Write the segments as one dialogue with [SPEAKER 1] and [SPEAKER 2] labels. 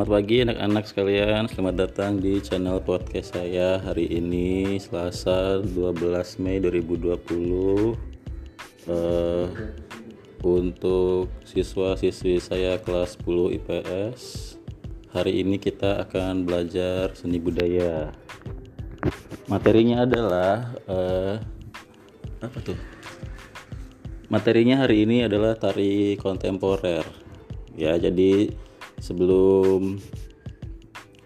[SPEAKER 1] Selamat pagi anak-anak sekalian, selamat datang di channel podcast saya hari ini Selasa 12 Mei 2020 uh, Untuk siswa-siswi saya kelas 10 IPS Hari ini kita akan belajar seni budaya. Materinya adalah uh, Apa tuh? Materinya hari ini adalah tari kontemporer. Ya jadi sebelum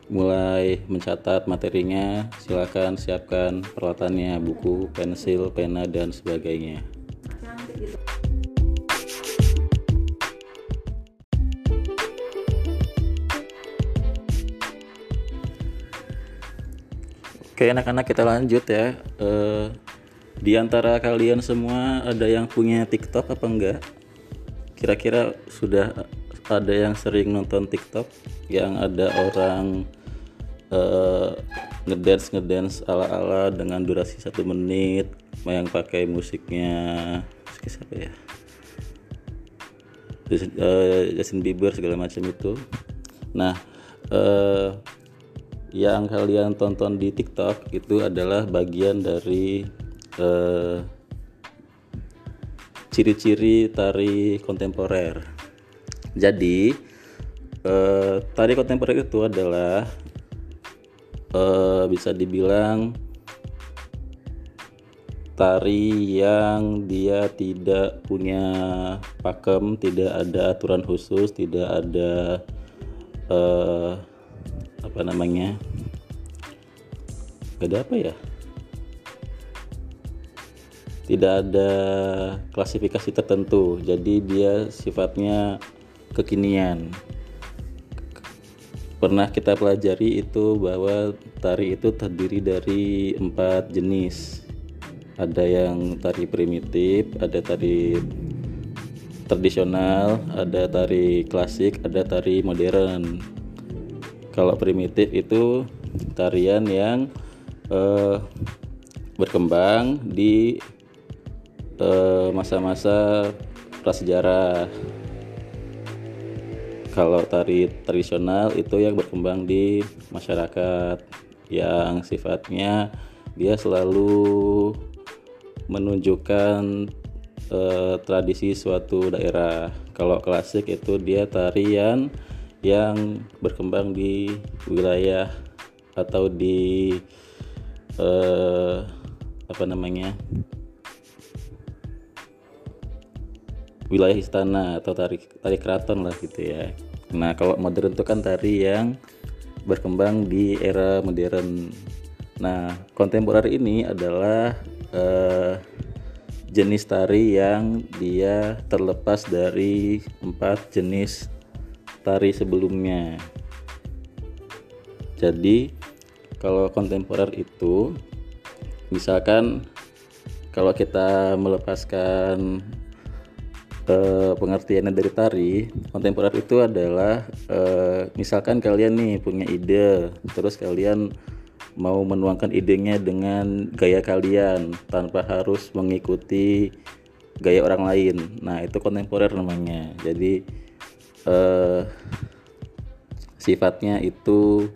[SPEAKER 1] mulai mencatat materinya silakan siapkan peralatannya buku pensil pena dan sebagainya Oke anak-anak kita lanjut ya eh, Di antara kalian semua ada yang punya TikTok apa enggak? Kira-kira sudah ada yang sering nonton TikTok yang ada orang uh, ngedance ngedance ala ala dengan durasi satu menit yang pakai musiknya musik siapa ya? Uh, Justin Bieber segala macam itu. Nah uh, yang kalian tonton di TikTok itu adalah bagian dari ciri-ciri uh, tari kontemporer jadi eh, tari kontemporer itu adalah eh, bisa dibilang tari yang dia tidak punya pakem, tidak ada aturan khusus, tidak ada eh, apa namanya, gak ada apa ya? Tidak ada klasifikasi tertentu, jadi dia sifatnya kekinian. Pernah kita pelajari itu bahwa tari itu terdiri dari empat jenis. Ada yang tari primitif ada tari tradisional ada tari klasik ada tari modern. Kalau primitif itu tarian yang eh, berkembang di eh, masa-masa eh, prasejarah kalau tari tradisional itu yang berkembang di masyarakat yang sifatnya dia selalu menunjukkan eh, tradisi suatu daerah. Kalau klasik itu dia tarian yang berkembang di wilayah atau di eh, apa namanya wilayah istana atau tari tari keraton lah gitu ya. Nah kalau modern itu kan tari yang berkembang di era modern. Nah kontemporer ini adalah uh, jenis tari yang dia terlepas dari empat jenis tari sebelumnya. Jadi kalau kontemporer itu misalkan kalau kita melepaskan uh, pengertiannya dari tari kontemporer itu adalah uh, misalkan kalian nih punya ide terus kalian mau menuangkan idenya dengan gaya kalian tanpa harus mengikuti gaya orang lain. Nah itu kontemporer namanya. Jadi uh, sifatnya itu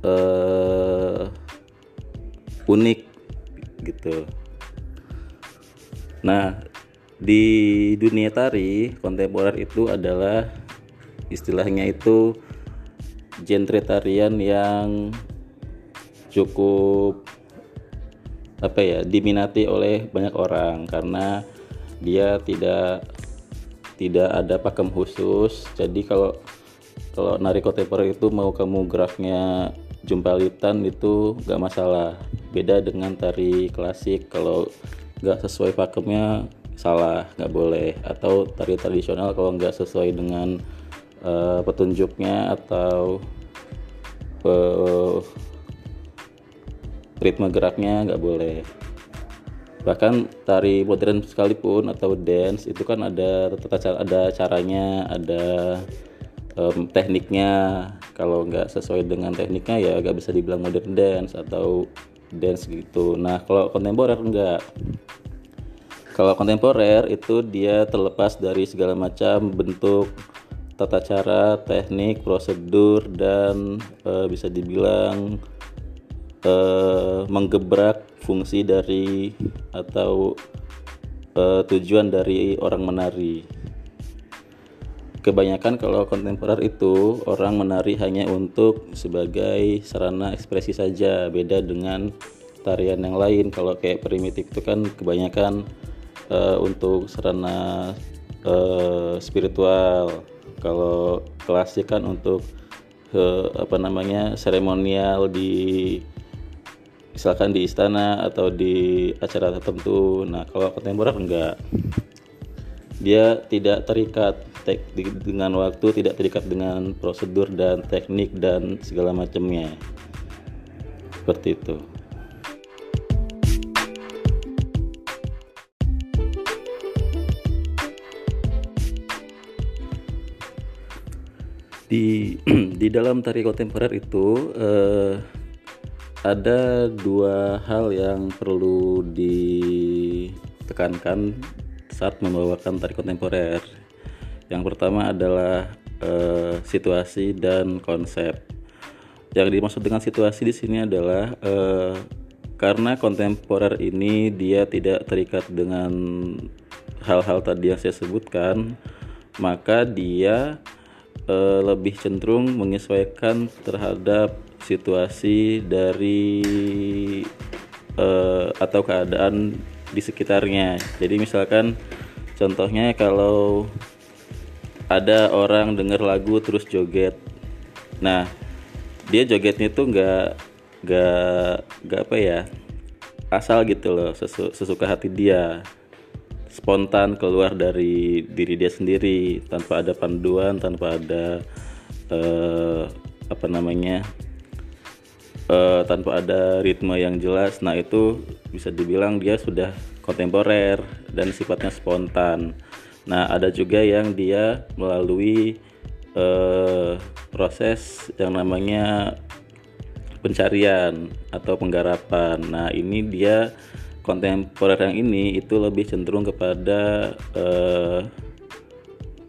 [SPEAKER 1] uh, unik gitu. Nah di dunia tari kontemporer itu adalah istilahnya itu genre tarian yang cukup apa ya diminati oleh banyak orang karena dia tidak tidak ada pakem khusus. Jadi kalau kalau nari kontemporer itu mau kamu geraknya jumpalitan itu gak masalah. Beda dengan tari klasik kalau gak sesuai pakemnya salah nggak boleh. Atau tari tradisional kalau nggak sesuai dengan uh, petunjuknya atau uh, ritme geraknya nggak boleh. Bahkan tari modern sekalipun atau dance itu kan ada tata ada caranya ada um, tekniknya. Kalau nggak sesuai dengan tekniknya ya nggak bisa dibilang modern dance atau dance gitu. Nah kalau kontemporer enggak kalau kontemporer itu dia terlepas dari segala macam bentuk tata cara, teknik, prosedur dan uh, bisa dibilang uh, menggebrak fungsi dari atau uh, tujuan dari orang menari. Kebanyakan kalau kontemporer itu orang menari hanya untuk sebagai sarana ekspresi saja, beda dengan tarian yang lain. Kalau kayak primitif itu kan kebanyakan uh, untuk sarana uh, spiritual. Kalau klasik kan untuk uh, apa namanya seremonial di misalkan di istana atau di acara tertentu. Nah, kalau kontemporer enggak. Dia tidak terikat dengan waktu tidak terikat dengan prosedur dan teknik dan segala macamnya seperti itu di di dalam tari kontemporer itu eh, ada dua hal yang perlu ditekankan saat membawakan tari kontemporer yang pertama adalah uh, situasi dan konsep. Yang dimaksud dengan situasi di sini adalah uh, karena kontemporer ini dia tidak terikat dengan hal-hal tadi yang saya sebutkan, maka dia uh, lebih cenderung menyesuaikan terhadap situasi dari uh, atau keadaan di sekitarnya. Jadi misalkan contohnya kalau ada orang denger lagu terus joget nah dia jogetnya tuh nggak nggak nggak apa ya asal gitu loh sesu, sesuka hati dia spontan keluar dari diri dia sendiri tanpa ada panduan tanpa ada uh, apa namanya uh, tanpa ada ritme yang jelas nah itu bisa dibilang dia sudah kontemporer dan sifatnya spontan Nah, ada juga yang dia melalui uh, proses yang namanya pencarian atau penggarapan. Nah, ini dia kontemporer yang ini itu lebih cenderung kepada uh,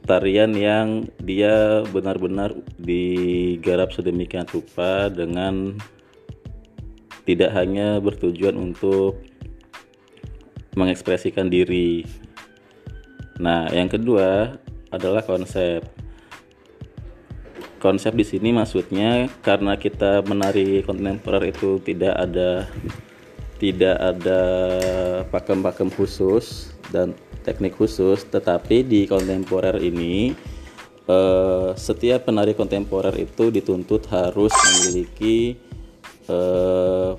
[SPEAKER 1] tarian yang dia benar-benar digarap sedemikian rupa dengan tidak hanya bertujuan untuk mengekspresikan diri Nah, yang kedua adalah konsep. Konsep di sini maksudnya karena kita menari kontemporer itu tidak ada tidak ada pakem-pakem khusus dan teknik khusus, tetapi di kontemporer ini eh, setiap penari kontemporer itu dituntut harus memiliki eh,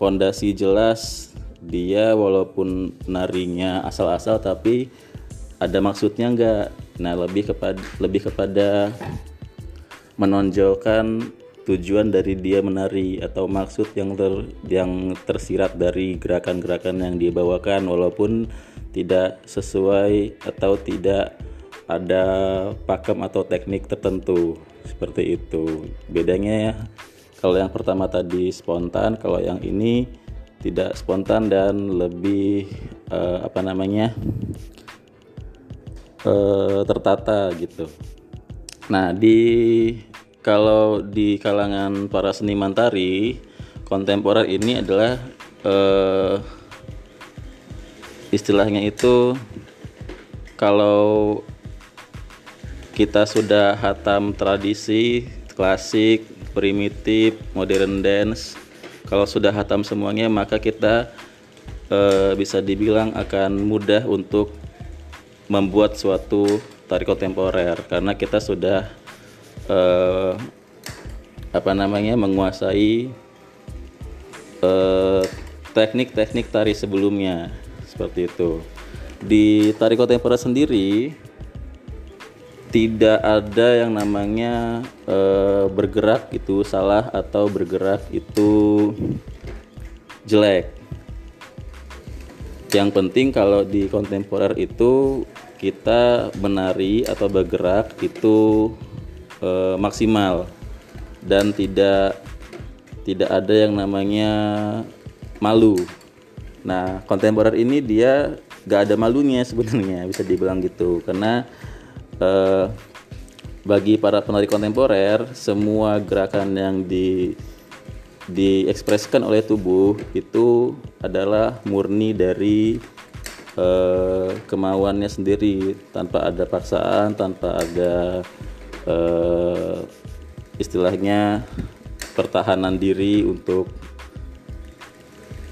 [SPEAKER 1] fondasi jelas. Dia walaupun narinya asal-asal tapi ada maksudnya enggak nah lebih kepada lebih kepada menonjolkan tujuan dari dia menari atau maksud yang ter yang tersirat dari gerakan-gerakan yang dia bawakan walaupun tidak sesuai atau tidak ada pakem atau teknik tertentu seperti itu bedanya ya kalau yang pertama tadi spontan kalau yang ini tidak spontan dan lebih uh, apa namanya uh, tertata gitu. Nah, di kalau di kalangan para seniman tari kontemporer ini adalah uh, istilahnya itu kalau kita sudah hatam tradisi klasik, primitif, modern dance, kalau sudah hatam semuanya maka kita uh, bisa dibilang akan mudah untuk membuat suatu tari kontemporer. Karena kita sudah uh, apa namanya menguasai eh, teknik-teknik tari sebelumnya seperti itu. Di tari kontemporer sendiri tidak ada yang namanya uh, bergerak itu salah atau bergerak itu jelek. Yang penting kalau di kontemporer itu kita menari atau bergerak itu e, maksimal. Dan tidak tidak ada yang namanya malu. Nah, kontemporer ini dia gak ada malunya sebenarnya bisa dibilang gitu. Karena e, bagi para penari kontemporer semua gerakan yang di diekspresikan oleh tubuh itu adalah murni dari eh, kemauannya sendiri. Tanpa ada paksaan tanpa ada eh, istilahnya pertahanan diri untuk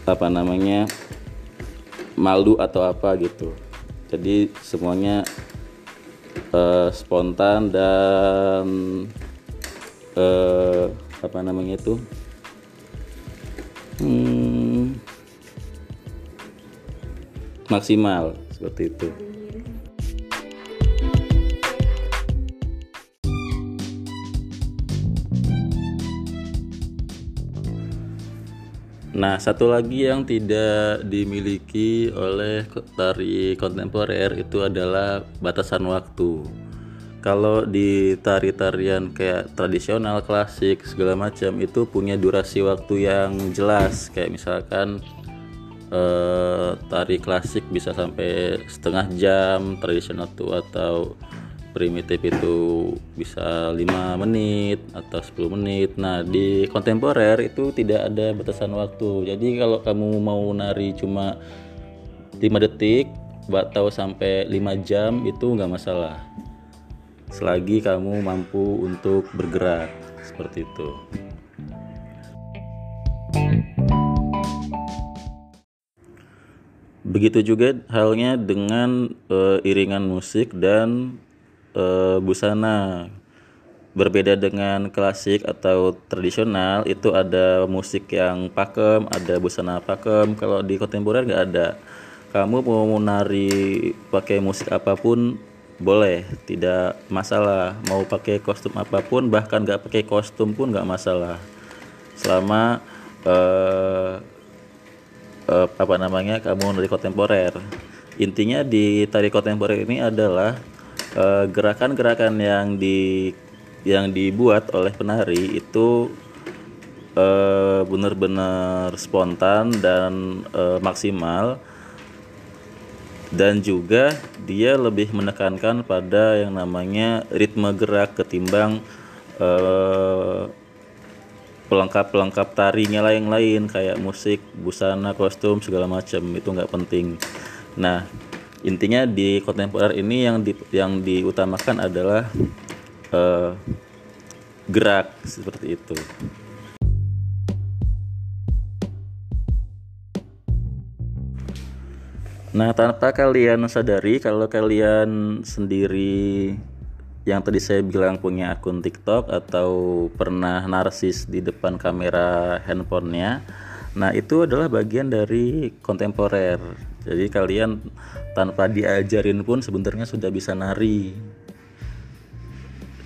[SPEAKER 1] apa namanya malu atau apa gitu jadi semuanya uh, spontan dan uh, apa namanya itu hmm, maksimal seperti itu. Nah, satu lagi yang tidak dimiliki oleh tari kontemporer itu adalah batasan waktu. Kalau di tari-tarian kayak tradisional, klasik, segala macam itu punya durasi waktu yang jelas. Kayak misalkan eh, tari klasik bisa sampai setengah jam, tradisional tuh atau primitif itu bisa 5 menit atau 10 menit. Nah di kontemporer itu tidak ada batasan waktu. Jadi kalau kamu mau nari cuma 5 detik atau sampai 5 jam itu nggak masalah. Selagi kamu mampu untuk bergerak seperti itu. Begitu juga halnya dengan e, iringan musik dan uh, busana. Berbeda dengan klasik atau tradisional itu ada musik yang pakem ada busana pakem. Kalau di kontemporer nggak ada. Kamu mau menari pakai musik apa pun boleh tidak masalah. Mau pakai kostum apa pun bahkan nggak pakai kostum pun nggak masalah. Selama uh, uh, apa namanya kamu dari kontemporer. Intinya di tari kontemporer ini adalah gerakan-gerakan uh, yang di yang dibuat oleh penari itu uh, benar-benar spontan dan uh, maksimal dan juga dia lebih menekankan pada yang namanya ritme gerak ketimbang pelengkap-pelengkap tarinya lain-lain kayak musik, busana, kostum segala macam itu nggak penting. Nah, intinya di kontemporer ini yang di, yang diutamakan adalah uh, gerak seperti itu. Nah, tanpa kalian sadari kalau kalian sendiri yang tadi saya bilang punya akun TikTok atau pernah narsis di depan kamera handphonenya, nah itu adalah bagian dari kontemporer. Jadi kalian tanpa diajarin pun sebenarnya sudah bisa nari.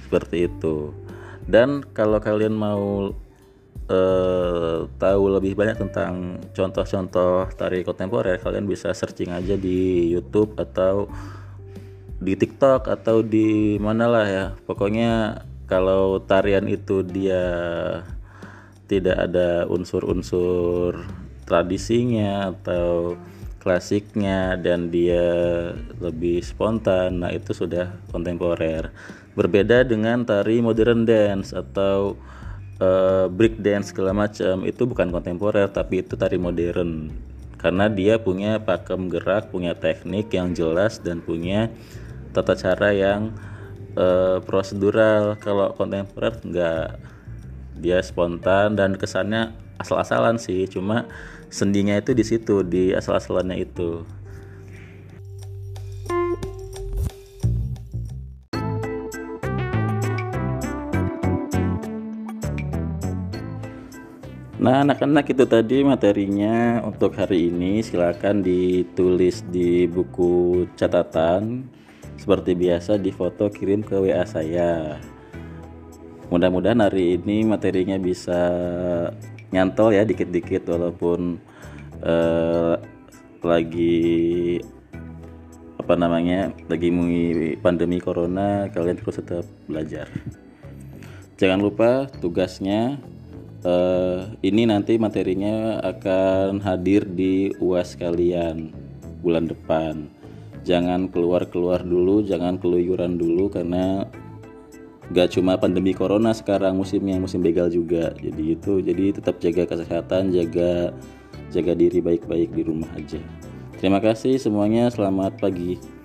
[SPEAKER 1] Seperti itu. Dan kalau kalian mau uh, tahu lebih banyak tentang contoh-contoh tari kontemporer kalian bisa searching aja di YouTube atau di TikTok atau di mana lah ya. Pokoknya kalau tarian itu dia tidak ada unsur-unsur tradisinya atau klasiknya dan dia lebih spontan nah itu sudah kontemporer. Berbeda dengan tari modern dance atau uh, break dance segala macam itu bukan kontemporer tapi itu tari modern. Karena dia punya pakem gerak punya teknik yang jelas dan punya tata cara yang uh, prosedural. Kalau kontemporer enggak. Dia spontan dan kesannya asal-asalan sih cuma sendinya itu di situ di asal-asalannya itu Nah, anak-anak itu tadi materinya untuk hari ini. Silakan ditulis di buku catatan seperti biasa di foto kirim ke WA saya. Mudah-mudahan hari ini materinya bisa nyantol ya dikit-dikit walaupun uh, lagi apa namanya lagi pandemi corona kalian terus tetap belajar. Jangan lupa tugasnya uh, ini nanti materinya akan hadir di uas kalian bulan depan. Jangan keluar-keluar dulu jangan keluyuran dulu karena gak cuma pandemi corona sekarang musimnya musim begal juga. Jadi itu jadi tetap jaga kesehatan jaga jaga diri baik-baik di rumah aja. Terima kasih semuanya selamat pagi